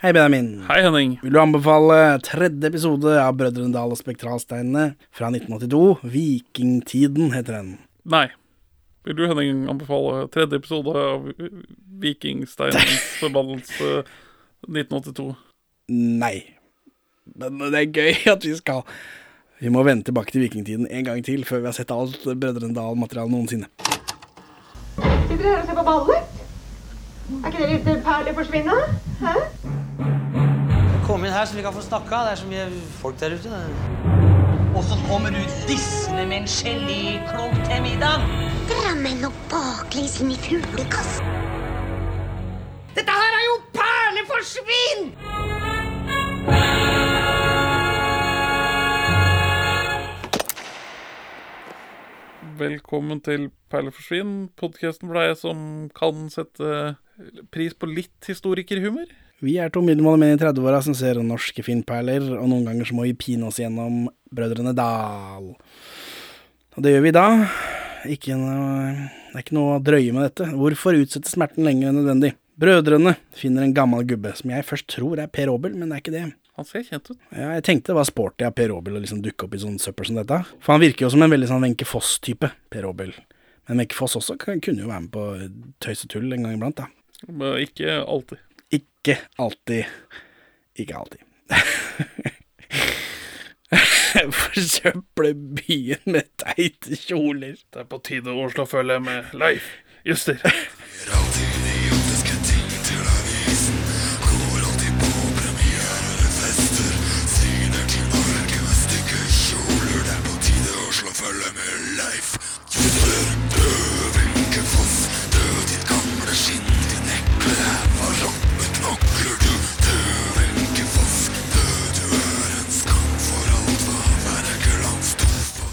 Hei, Benjamin. Hei, Henning. Vil du anbefale tredje episode av Brødrene Dal og Spektralsteinene fra 1982? Vikingtiden heter den. Nei. Vil du, Henning, anbefale tredje episode av Vikingsteinens forbannelse 1982? Nei. Men det er gøy at vi skal Vi må vende tilbake til vikingtiden en gang til før vi har sett alt Brødrene Dal-materialet noensinne. Sitter dere her og ser på ballet? Er ikke dere ute perler forsvinne? Hæ? Kom inn her så vi kan få snakka. Det er så mye folk der ute. Og så kommer du dissende med en geléklump til middag. Drammen og baklengs inn i fuglekassen. Dette her er jo perleforsvinn! Velkommen til Perleforsvinn, podkasten for deg som kan sette pris på litt historikerhumor. Vi er to middelmådige menn i 30-åra som ser norske filmperler, og noen ganger så må vi pine oss gjennom Brødrene Dal. Og det gjør vi da. Ikke noe, det er ikke noe å drøye med dette. Hvorfor utsette smerten lenger enn nødvendig? Brødrene finner en gammel gubbe, som jeg først tror er Per Aabel, men det er ikke det. Han ser kjent ut. Ja, jeg tenkte det var sporty av Per Aabel å liksom dukke opp i sånn søppel som dette. For han virker jo som en veldig sånn Wenche Foss-type, Per Aabel. Men Wenche Foss også kan- kunne jo være med på tøys og tull en gang iblant, da. Men ikke alltid. Ikke alltid. Ikke alltid. Forsøple byen med teite kjoler. Det er på tide å slå følge med Leif Juster.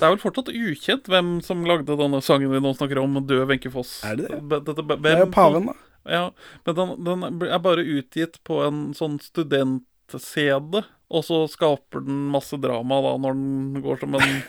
Det er vel fortsatt ukjent hvem som lagde denne sangen vi nå snakker om, Død Wenche Foss. Er det det? Dette- Det er jo paven, da. Ja, men den, den er bare utgitt på en sånn student-CD, og så skaper den masse drama da når den går som en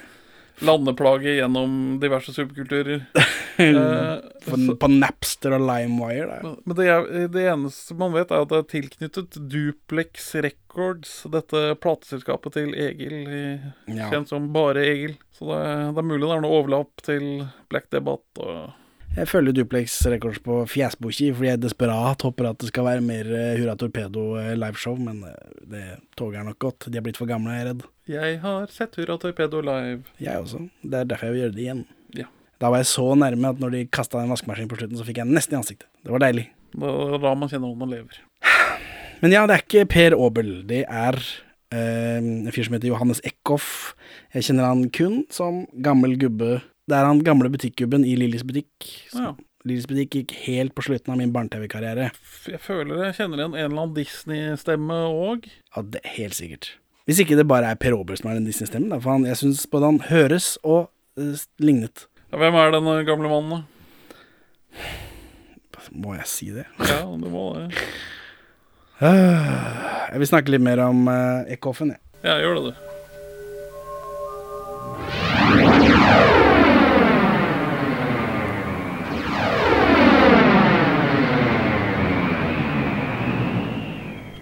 landeplage gjennom diverse subkulturer. Eh, På, på Napster og LimeWire. Der. men det, er, det eneste man vet, er at det er tilknyttet Duplex Records, dette plateselskapet til Egil, i- Ja. kjent som Bare Egil. Så det, det er mulig det er noe overlapp til Black Debate og Jeg følger Duplex Records på fjesbukki fordi jeg desperat håper at det skal være mer eh, Hurra Torpedo eh, liveshow, men eh, det toget er nok godt. De er blitt for gamle, jeg er redd. Jeg har sett Hurra Torpedo live. Jeg også. Det er derfor jeg vil gjøre det igjen. Ja. Da var jeg så nærme at når de kasta en vaskemaskin på slutten, så fikk jeg den nesten i ansiktet. Det var deilig. Det er da man kjenner om man lever. Men ja, det er ikke Per Aabel. Det er eh, en fyr som heter Johannes Eckhoff. Jeg kjenner han kun som gammel gubbe. Det er han gamle butikkgubben i Lillys butikk. Ja. Lillys butikk gikk helt på slutten av min barne-TV-karriere. Jeg føler jeg kjenner igjen en eller annen Disney-stemme òg. Ja, det helt sikkert. Hvis ikke det bare er Per Aabel som er den Disney-stemmen, for han, jeg syns både han høres og uh, lignet. Ja, hvem er denne gamle mannen, da? Må jeg si det? Ja, du må det. Jeg vil snakke litt mer om uh, Eckhoffen, jeg. Ja, gjør det, du.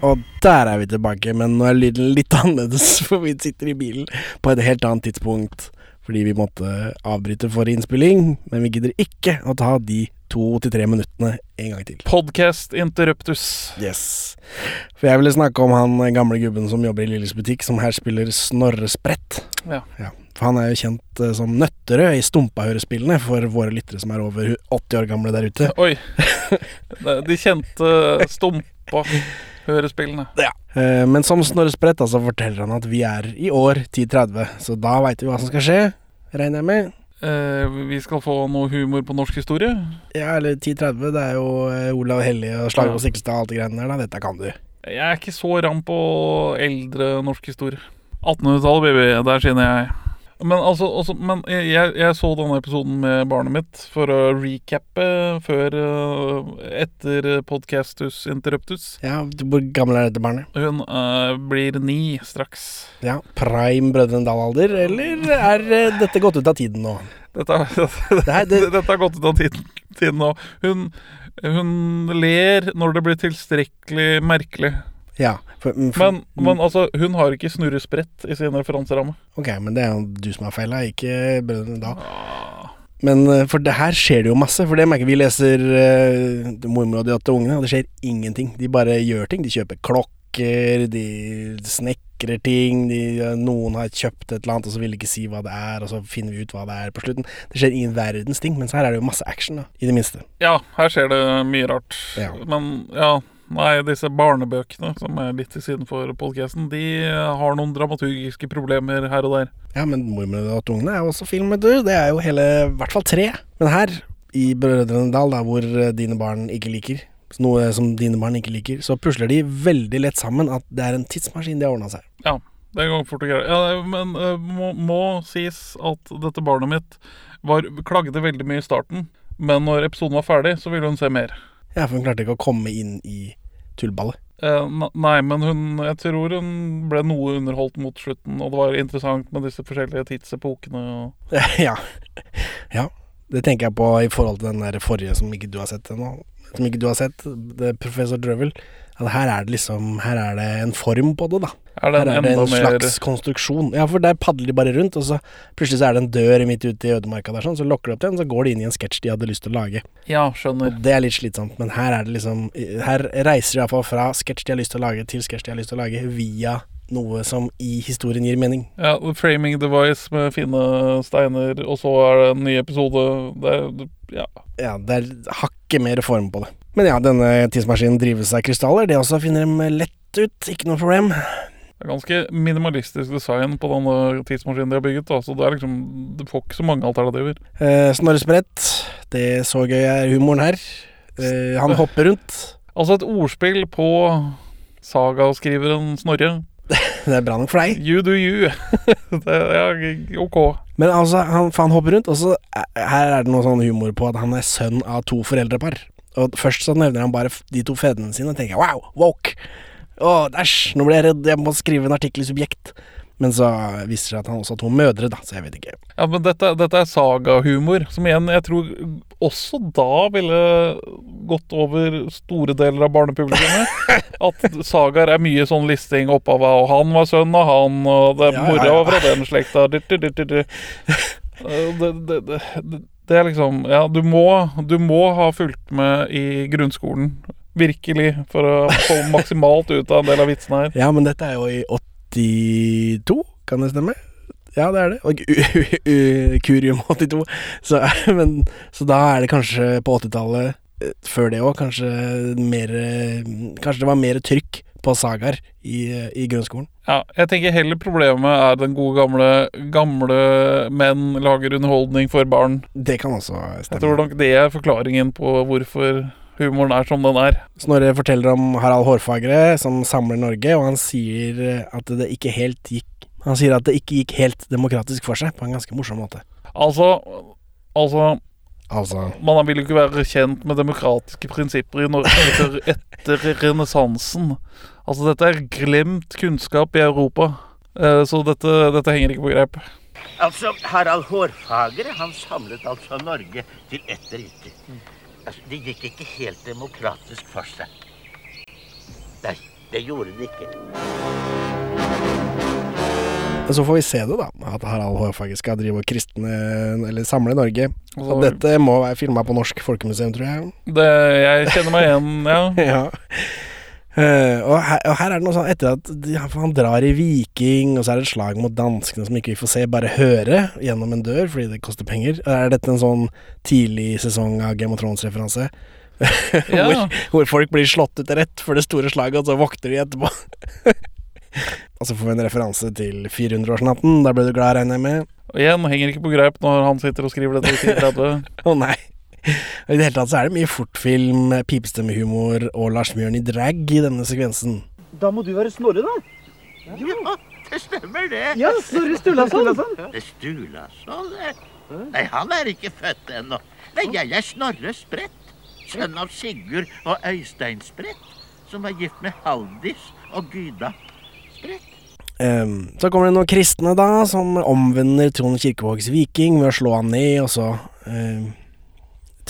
Og der er vi tilbake, men nå er lyden litt annerledes, for vi sitter i bilen på et helt annet tidspunkt fordi vi måtte avbryte forrige innspilling, men vi gidder ikke å ta de to til tre minuttene en gang til. Podcast interruptus. Yes. For jeg ville snakke om han gamle gubben som jobber i Lilles butikk, som her spiller Snorre Sprett. Ja. Ja, for han er jo kjent eh, som Nøtterød i Stumpahørespillene for våre lyttere som er over 80 år gamle der ute. Oi. De kjente stumpa hørespillene. Ja. Eh, Men som Snorre Spretta så forteller han at vi er i år 1030, så da veit vi hva som skal skje, regner jeg med. Eh, vi skal få noe humor på norsk historie. Ja, eller 1030, det er jo eh, Olav Hellige og Slaget Sikkelstad og alt det greiene der, da. Dette kan du. Jeg er ikke så ram på eldre norsk historie. 1800-tallet, baby. Der skinner jeg. Men altså, altså men jeg, jeg så denne episoden med barnet mitt for å recappe før eh, Etter Podcastus Interruptus. Ja, hvor gammel er dette barnet? Hun uh, blir ni straks. Ja, Prime Brødrene Dal-alder, eller er eh, dette gått ut av tiden nå? Dette, her, det- dette har gått ut av tiden, tiden nå. Hun, hun ler når det blir tilstrekkelig merkelig. Ja. For, mm, for, Men, men altså, hun har ikke snurresprett i sin referanseramme. Ok, men det er jo du som har feila, ikke brødrene Dal. Men eh, for det her skjer det jo masse. For det merker vi leser uh, og de åtte ungene', og det skjer ingenting. De bare gjør ting. De kjøper klokker, de snekrer ting. De, noen har kjøpt et eller annet, og så vil de ikke si hva det er, og så finner vi ut hva det er på slutten. Det skjer ingen verdens ting, mens her er det jo masse action, da, i det minste. Ja, her skjer det mye rart. Ja. Men ja, nei, disse barnebøkene, som er litt til siden for podcasten, de har noen dramaturgiske problemer her og der. Ja, men 'Mormor og ungene' er jo også film, du. Det er jo hele I hvert fall tre. Men her, i Brødrene Dal, da, hvor eh, dine barn ikke liker noe som dine barn ikke liker, så pusler de veldig lett sammen at det er en tidsmaskin de har ordna seg. Ja, det går fort og greit. Ja, men uh, må, må sies at dette barnet mitt var, klagde veldig mye i starten, men når episoden var ferdig, så ville hun se mer. Ja, for hun klarte ikke å komme inn i tullballet. Eh, nei, men hun Jeg tror hun ble noe underholdt mot slutten, og det var interessant med disse forskjellige tidsepokene. Og ja. ja. Det tenker jeg på i forhold til den der forrige som ikke du har sett ennå. Som ikke du har sett, det er Professor Drøvel. At her er det liksom Her er det en form på det, da. er det Her er det en en mer slags konstruksjon. Ja, for der padler de bare rundt, og så plutselig så er det en dør midt ute i ødemarka der, sånn, så lokker de opp den, så går de inn i en sketsj de hadde lyst til å lage. Ja, skjønner. Det er litt slitsomt, men her er det liksom Her reiser de iallfall fra sketsj de har lyst til å lage, til sketsj de har lyst til å lage, via noe som i historien gir mening. Ja, The Framing Device med fine steiner, og så er det en ny episode. Det er, ja. Ja, det er hakket mer form på det. Men ja, denne tidsmaskinen drives av krystaller. Det også finner de lett ut, ikke noe problem. Det er ganske minimalistisk design på denne tidsmaskinen de har bygget. Da. Så det er liksom Du får ikke så mange alternativer. Eh, Snorresprett, det så gøy er humoren her. Eh, han hopper rundt. Altså et ordspill på sagaskriveren Snorre. Det er bra nok for deg. You do you. det er ok. Men altså, han, han hopper rundt, og så er- her er det noe sånn humor på at han er sønn av to foreldrepar. Og først så nevner han bare de to fedrene sine, og tenker jeg wow, woke. Å, æsj, nå ble jeg redd, jeg må skrive en artikkel i Subjekt. Men så viser det seg at han også har to mødre, da, så jeg vet ikke. Ja, men dette, dette er sagahumor, som igjen jeg tror også da ville gått over store deler av barnepublikummet. At sagaer er mye sånn listing opp av og han var sønn av han, og det, Ja, ja, mora ja. var fra den slekta det, det, det, det, er liksom Ja, du må, du må ha fulgt med i grunnskolen. Virkelig, for å få maksimalt ut av en del av vitsene her. Ja, men dette er jo i 82, kan det stemme? Ja, det er det. Og Kurium 82. Så, men, så da er det kanskje på 80-tallet, eh, før det òg, kanskje mer eh, Kanskje det var mer trykk på sagaer i, i grunnskolen. Ja, jeg tenker heller problemet er den gode gamle Gamle menn lager underholdning for barn. Det kan også stemme. Jeg tror nok det er forklaringen på hvorfor humoren er som den er. Snorre forteller om Harald Hårfagre som samler Norge, og han sier at det ikke helt gikk Han sier at det ikke gikk helt demokratisk for seg, på en ganske morsom måte. Altså Altså, Altså man vil jo ikke være kjent med demokratiske prinsipper i Norge etter, etter renessansen. Altså, dette er glemt kunnskap i Europa. Eh, Så dette, dette henger ikke på grep. Altså, Harald Hårfagre, han samlet altså Norge til ett rike. Altså, det gikk ikke helt demokratisk for seg. Nei, det gjorde det ikke. Men så får vi se det, da. At Harald Hårfagre skal drive og kristne Eller samle Norge. Så dette må være filma på Norsk Folkemuseum, tror jeg. det, jeg kjenner meg igjen, ja. ja. Uh, og, her, og her er det noe sånn etter at de, han drar i Viking, og så er det et slag mot danskene som ikke vi får se, bare høre gjennom en dør fordi det koster penger. Er dette en sånn tidlig sesong av Game of Thrones-referanse? Ja. hvor, hvor folk blir slått ut rett for det store slaget, og så våkner de etterpå. og så får vi en referanse til 400-årsnatten. Der ble du glad, regner jeg med? Og igjen, henger ikke på greip når han sitter og skriver dette i 1030. Å nei. I det hele tatt så er det mye fortfilm, pipestemmehumor og Lars Mjørn i drag i denne sekvensen. Da må du være Snorre, da. Ja, det stemmer det. Ja, Snorre Sturlason. Det Sturlason. Nei, han er ikke født ennå. Nei, jeg er Snorre Sprett. Sønn av Sigurd og Øystein Sprett, som er gift med Haldis og Gyda så kommer det noen kristne da, som omvender Trond Kirkevågs viking ved å slå han ned, og så ehm,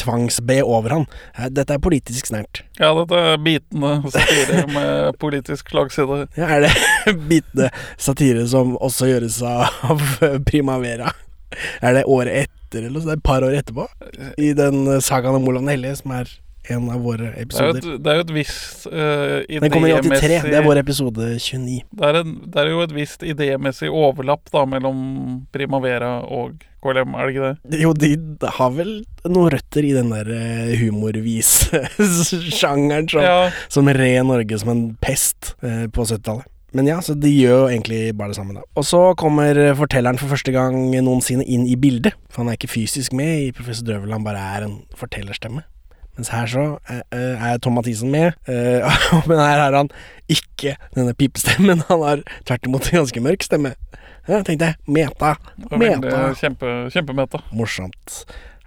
tvangsbe over han. Eh, Dette er politisk snert. Ja, dette er bitende satire med politisk slagside. Ja, er det bitende satire som også gjøres av Primavera? Er det året etter, eller så det er et par år etterpå? I den eh, sagaen om Olav den hellige, som er en av våre Det er jo episoder. et, det er jo et visst uh, Den kommer i 83. Det er vår episode 29. Det er, en, det er jo et visst idémessig overlapp da mellom Primavera og KLM, er det ikke det? Jo, de har vel noen røtter i den der eh, humorvis-sjangeren som, Ja, som red Norge som en pest uh, på 70-tallet. Men ja, så de gjør jo egentlig bare det samme, da. Og så kommer fortelleren for første gang noensinne inn i bildet. For han er ikke fysisk med i Professor Drøvel, han bare er en fortellerstemme. Mens her så eh, eh, er Tom Mathisen med, eh, men her har han ikke denne pipestemmen. Han har tvert imot en ganske mørk stemme. Ja, tenkte jeg. Meta. Meta. kjempe, kjempemeta. Morsomt.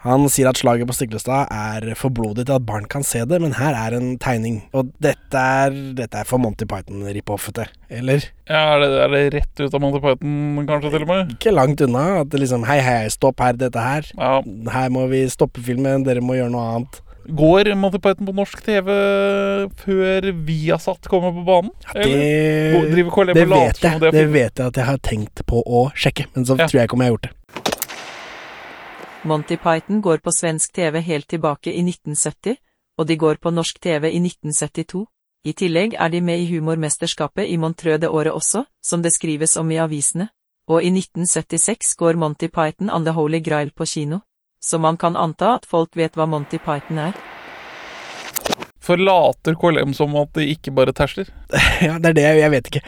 Han sier at slaget på Stiklestad er for blodig til at barn kan se det, men her er en tegning. Og dette er, dette er for Monty Python-rip-offete, eller? Ja, er, det, er det rett ut av Monty Python, kanskje, til og med? Ikke langt unna. At det liksom Hei, hei, stopp her, dette her. Ja. Her må vi stoppe filmen, dere må gjøre noe annet. Går Monty Python på norsk TV før Viasat kommer på banen? Det, Eller driver KLM det vet jeg. det Det vet jeg at jeg har tenkt på å sjekke, men så Ja. tror jeg ikke om jeg har gjort det. Monty Python går på svensk TV helt tilbake i 1970, og de går på norsk TV i 1972. I tillegg er de med i Humormesterskapet i Montreux det året også, som det skrives om i avisene. Og i 1976 går Monty Python and the Holy Grail på kino. Så man kan anta at folk vet hva Monty Python er. Forlater KLM som at de ikke bare tersler? Ja, det er det jeg, vet ikke.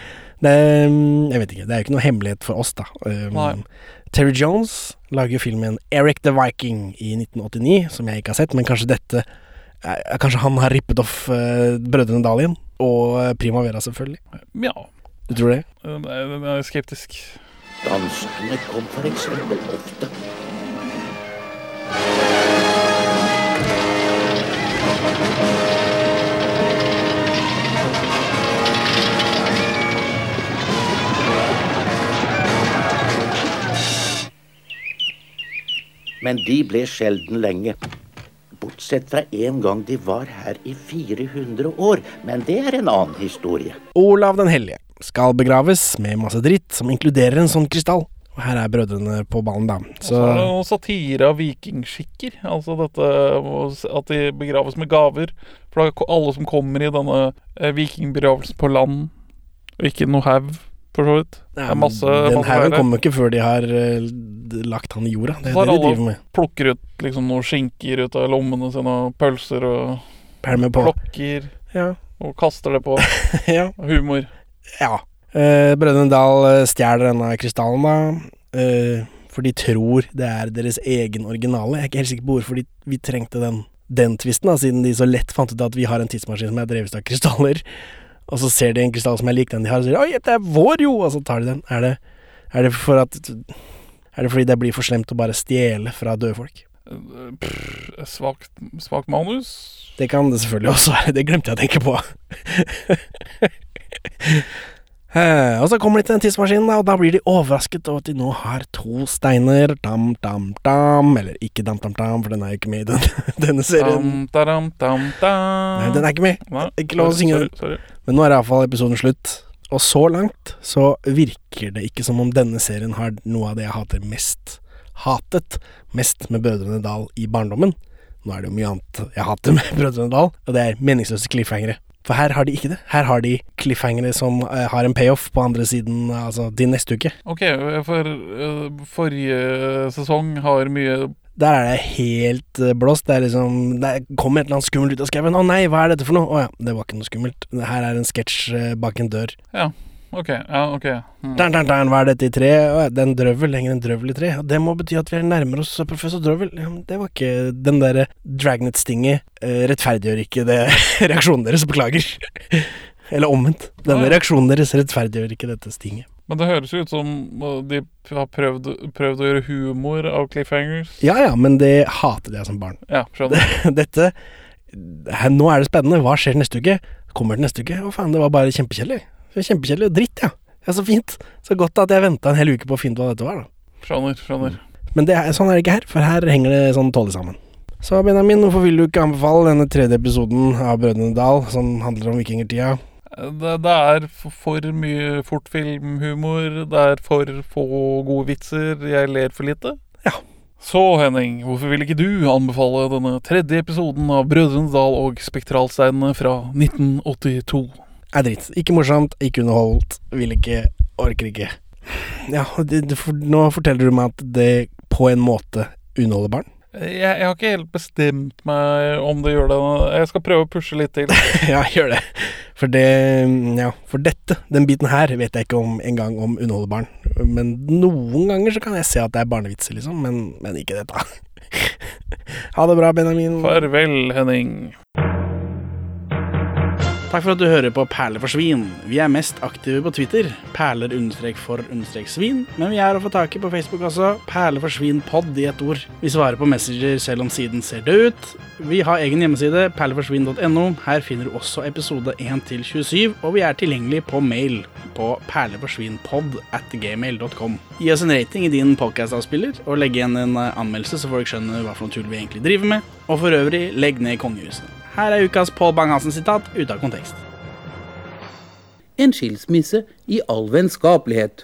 Det er, mm, jeg vet ikke. Det er jo ikke noe hemmelighet for oss, da. Um, Nei. Terry Jones lager filmen Eric the Viking i 1989, som jeg ikke har sett, men kanskje dette er, Kanskje han har rippet off uh, Brødrene Dalien. Og Prima Primavera, selvfølgelig. Ja, Du tror det? jeg jeg er skeptisk. Danskene kom for eksempel ofte. Men de ble sjelden lenge. Bortsett fra en gang de var her i 400 år. Men det er en annen historie. Olav den hellige skal begraves med masse dritt som inkluderer en sånn krystall. Og her er brødrene på ballen, da. Så er det noe satire av vikingskikker. Altså dette at de begraves med gaver. For alle som kommer i denne eh, vikingbegravelsen på land, og ikke noe haug, for så vidt. Ja, masse, Den masse haugen kommer ikke før de har uh, lagt han i jorda. Det er det de driver med. Plukker ut liksom noen skinker ut av lommene sine, og pølser og Pælmer på. klokker, Ja. og kaster det på. ja. Humor. Ja. Uh, Brødrene Dal eh, stjeler denne krystallen, da. Uh, for de tror det er deres egen originale. Jeg er ikke helt sikker på hvorfor vi trengte den, den tvisten, da, siden de så lett fant ut at vi har en tidsmaskin som er drevet av krystaller. Og så ser de en krystall som er lik den de har, og sier 'oi, det er vår, jo!' Og så tar de den. Er det, er det at Er det fordi det blir for slemt å bare stjele fra døde folk? Eh, Svakt svakt manus. Det kan det selvfølgelig også være. Det glemte jeg å tenke på. Eh, og så kommer de til den tidsmaskinen, og da blir de overrasket over at de nå har to steiner. Dam, dam, dam. Eller ikke dam, dam, dam, for den er jo ikke med i den, denne serien. Dam, da, dam, dam. Nei, den er ikke med. Nei, Ikke lov å synge den. Men nå er iallfall episoden slutt. Og så langt så virker det ikke som om denne serien har noe av det jeg hater mest. Hatet mest med Brødrene Dal i barndommen. Nå er det jo mye annet jeg hater med Brødrene Dal, og det er meningsløse cliffhangere. For her har de ikke det. Her har de cliffhangere som eh, har en payoff på andre siden, altså til neste uke. Ok, for eh, forrige sesong har mye Der er det helt eh, blåst. Det er liksom Det kommer et eller annet skummelt ut av skauen. Å nei, hva er dette for noe? Å ja, det var ikke noe skummelt. Her er en sketsj eh, bak en dør. Ja. Ok, ja, ok. Mm. Dan, dan, dan, hva er dette i tre? Å, det er en drøvel lenger enn drøvel i tre. Det må bety at vi er nærmere oss professor Drøvel. Ja, det var ikke Den derre Dragnet-stinget eh, rettferdiggjør ikke det reaksjonen deres. Beklager. Eller omvendt. Denne reaksjonen deres rettferdiggjør ikke dette stinget. Men det høres jo ut som uh, de har prøvd, prøvd å gjøre humor av cliffhangers. Ja ja, men det hatet jeg som barn. Ja, skjønner. Dette her, Nå er det spennende. Hva skjer neste uke? Kommer det neste uke? Å faen, det var bare kjempekjedelig. Kjempekjedelig dritt, ja. ja. Så fint. Så godt at jeg venta en hel uke på å finne ut hva dette var, da. Skjønner, skjønner. Men det er, sånn er det ikke her, for her henger det sånn tålelig sammen. Så Benjamin, hvorfor vil du ikke anbefale denne tredje episoden av Brødrene Dal, som handler om vikingtida? Det, det er for mye fort filmhumor. det er for få gode vitser, jeg ler for lite. Ja. Så Henning, hvorfor vil ikke du anbefale denne tredje episoden av Brødrene Dal og Spektralsteinene fra 1982? Er dritt. Ikke morsomt, ikke underholdt, vil ikke, orker ikke. Ja, det, det, for, nå forteller du meg at det på en måte underholder barn? Jeg, jeg har ikke helt bestemt meg om det gjør det. Jeg skal prøve å pushe litt til. ja, gjør det. For det Ja, for dette, den biten her, vet jeg ikke om engang om underholder barn. Men noen ganger så kan jeg se at det er barnevitser, liksom, men, men ikke dette. ha det bra, Benjamin. Farvel, Henning. Takk for at du hører på Perler for svin. Vi er mest aktive på Twitter, perler for svin, men vi er å få tak i på Facebook også, perler for svin pod i ett ord. Vi svarer på Messenger selv om siden ser død ut. Vi har egen hjemmeside, perleforsvin.no. Her finner du også episode 1 til 27, og vi er tilgjengelig på mail på perleforsvinnpod at gmail.com. Gi oss en rating i din podcast-avspiller, og legg igjen en eh, anmeldelse så folk skjønner hva for noe tull vi egentlig driver med. Og for øvrig, legg ned kongehuset. Her er ukas Pål Bang-Hansen-sitat ute av kontekst. En skilsmisse i all vennskapelighet.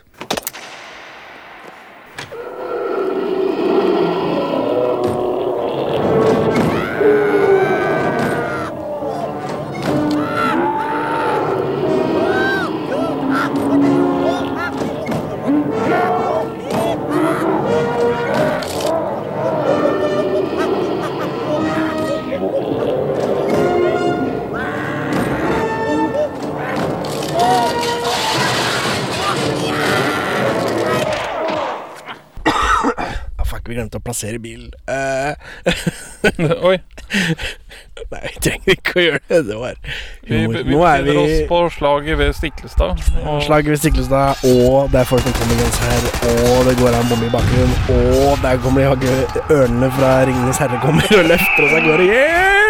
Vi glemte å plassere bilen. Uh, Oi. nei, vi trenger ikke å gjøre det. Det var humor. vi vi befinner oss på slaget ved Stiklestad. og- Slaget ved Stiklestad, og det er folk som kommer langs her, og det går en bombe i bakgrunnen, og der kommer de ørnene fra Ringenes herre kommer og løfter oss av gårde. Yeah!